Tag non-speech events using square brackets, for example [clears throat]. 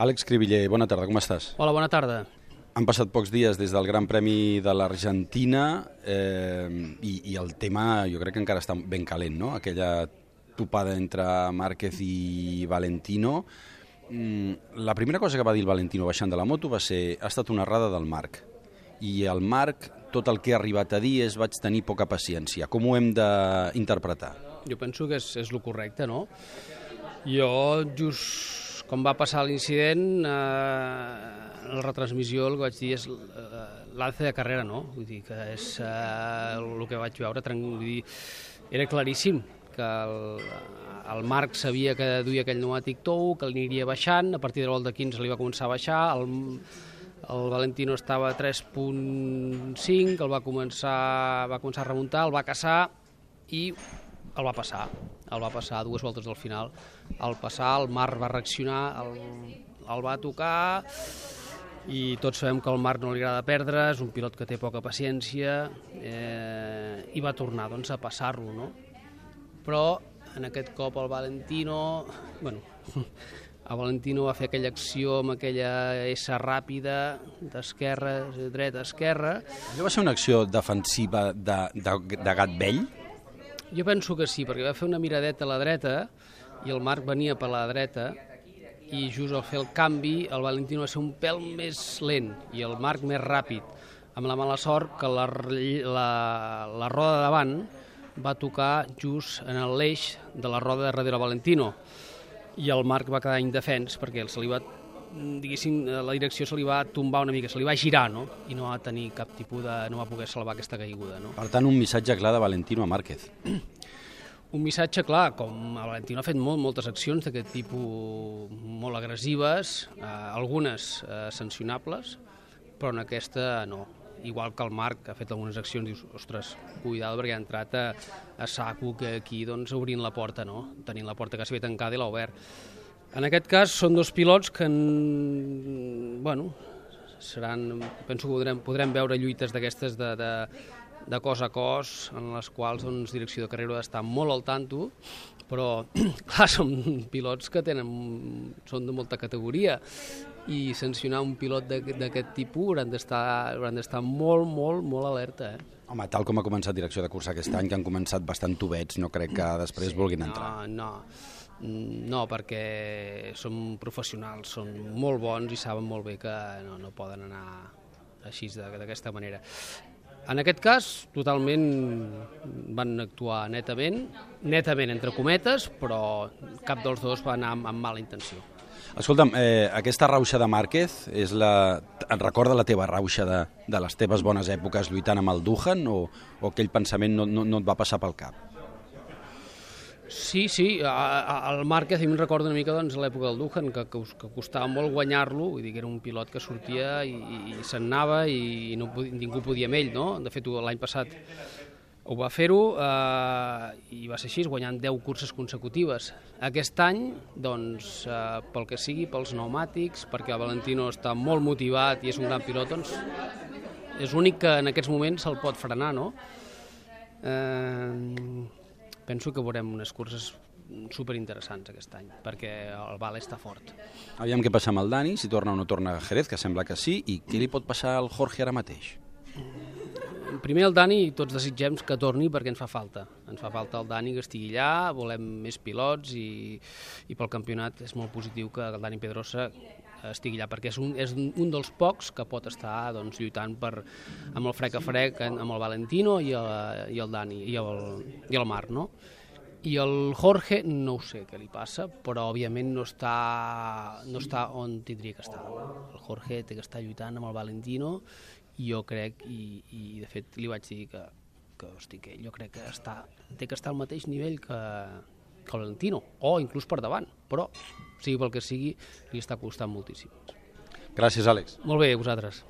Àlex Cribiller, bona tarda, com estàs? Hola, bona tarda. Han passat pocs dies des del Gran Premi de l'Argentina eh, i, i el tema jo crec que encara està ben calent, no? Aquella topada entre Márquez i Valentino. Mm, la primera cosa que va dir el Valentino baixant de la moto va ser ha estat una errada del Marc. I el Marc, tot el que ha arribat a dir és vaig tenir poca paciència. Com ho hem d'interpretar? Jo penso que és, és el correcte, no? Jo, just com va passar l'incident, eh, la retransmissió el que vaig dir és eh, l'alce de carrera, no? Vull dir que és eh, el que vaig veure, vull dir, era claríssim que el, el Marc sabia que duia aquell pneumàtic tou, que l'aniria baixant, a partir de la volta 15 li va començar a baixar, el, el Valentino estava a 3.5, el va començar, va començar a remuntar, el va caçar i el va passar, el va passar dues voltes del final. Al passar, el Marc va reaccionar, el, el va tocar i tots sabem que al Marc no li agrada perdre, és un pilot que té poca paciència eh, i va tornar doncs, a passar-lo, no? Però en aquest cop el Valentino, bueno, [laughs] el Valentino va fer aquella acció amb aquella S ràpida d'esquerra, dreta, esquerra. Allò va ser una acció defensiva de, de, de gat vell? Jo penso que sí, perquè va fer una miradeta a la dreta i el Marc venia per la dreta i just al fer el canvi el Valentino va ser un pèl més lent i el Marc més ràpid, amb la mala sort que la, la, la roda de davant va tocar just en l'eix de la roda de darrere Valentino. I el Marc va quedar indefens perquè se li va diguéssim, la direcció se li va tombar una mica, se li va girar, no? I no va tenir cap tipus de... no va poder salvar aquesta caiguda, no? Per tant, un missatge clar de Valentino a Márquez. [clears throat] Un missatge clar, com el Valentino ha fet molt, moltes accions d'aquest tipus molt agressives, eh, algunes eh, sancionables, però en aquesta no. Igual que el Marc ha fet algunes accions, dius, ostres, cuidado perquè ha entrat a, a saco que aquí doncs obrint la porta, no? Tenint la porta quasi bé tancada i l'ha obert. En aquest cas són dos pilots que, en, bueno, seran, penso que podrem, podrem veure lluites d'aquestes de, de, de cos a cos, en les quals doncs, direcció de carrera ha d'estar molt al tanto, però [clears throat] clar, són pilots que tenen, són de molta categoria i sancionar un pilot d'aquest tipus hauran d'estar molt, molt, molt alerta. Eh? Home, tal com ha començat direcció de cursa aquest any, que han començat bastant tubets, no crec que després sí, vulguin entrar. No, no. No, perquè són professionals, són molt bons i saben molt bé que no, no poden anar així d'aquesta manera. En aquest cas, totalment van actuar netament, netament entre cometes, però cap dels dos va anar amb, amb mala intenció. Escolta'm, eh, aquesta rauxa de Márquez és la... et recorda la teva rauxa de, de les teves bones èpoques lluitant amb el Duhan o, o aquell pensament no, no, no et va passar pel cap? Sí, sí, el Márquez, a mi em recorda una mica doncs, l'època del Duhan, que, que costava molt guanyar-lo, vull dir que era un pilot que sortia i, i, i se'n anava i no, ningú podia amb ell, no? De fet, l'any passat ho va fer-ho eh, i va ser així, guanyant 10 curses consecutives. Aquest any, doncs, eh, pel que sigui, pels pneumàtics, perquè el Valentino està molt motivat i és un gran pilot, doncs és l'únic que en aquests moments se'l pot frenar, no? Eh, penso que veurem unes curses superinteressants aquest any, perquè el Val està fort. Aviam què passa amb el Dani, si torna o no torna a Jerez, que sembla que sí, i què li pot passar al Jorge ara mateix? Primer el Dani, tots desitgem que torni perquè ens fa falta. Ens fa falta el Dani que estigui allà, volem més pilots i, i pel campionat és molt positiu que el Dani Pedrosa estigui allà, perquè és un, és un dels pocs que pot estar doncs, lluitant per, amb el frec a frec amb el Valentino i el, i el Dani i el, i el Marc, no? I el Jorge, no ho sé què li passa, però òbviament no està, no està on tindria que estar. El Jorge té que estar lluitant amb el Valentino i jo crec, i, i de fet li vaig dir que, que, hosti, que jo crec que està, té que estar al mateix nivell que, que el Valentino, o inclús per davant, però sigui pel que sigui, li està costant moltíssim. Gràcies, Àlex. Molt bé, vosaltres.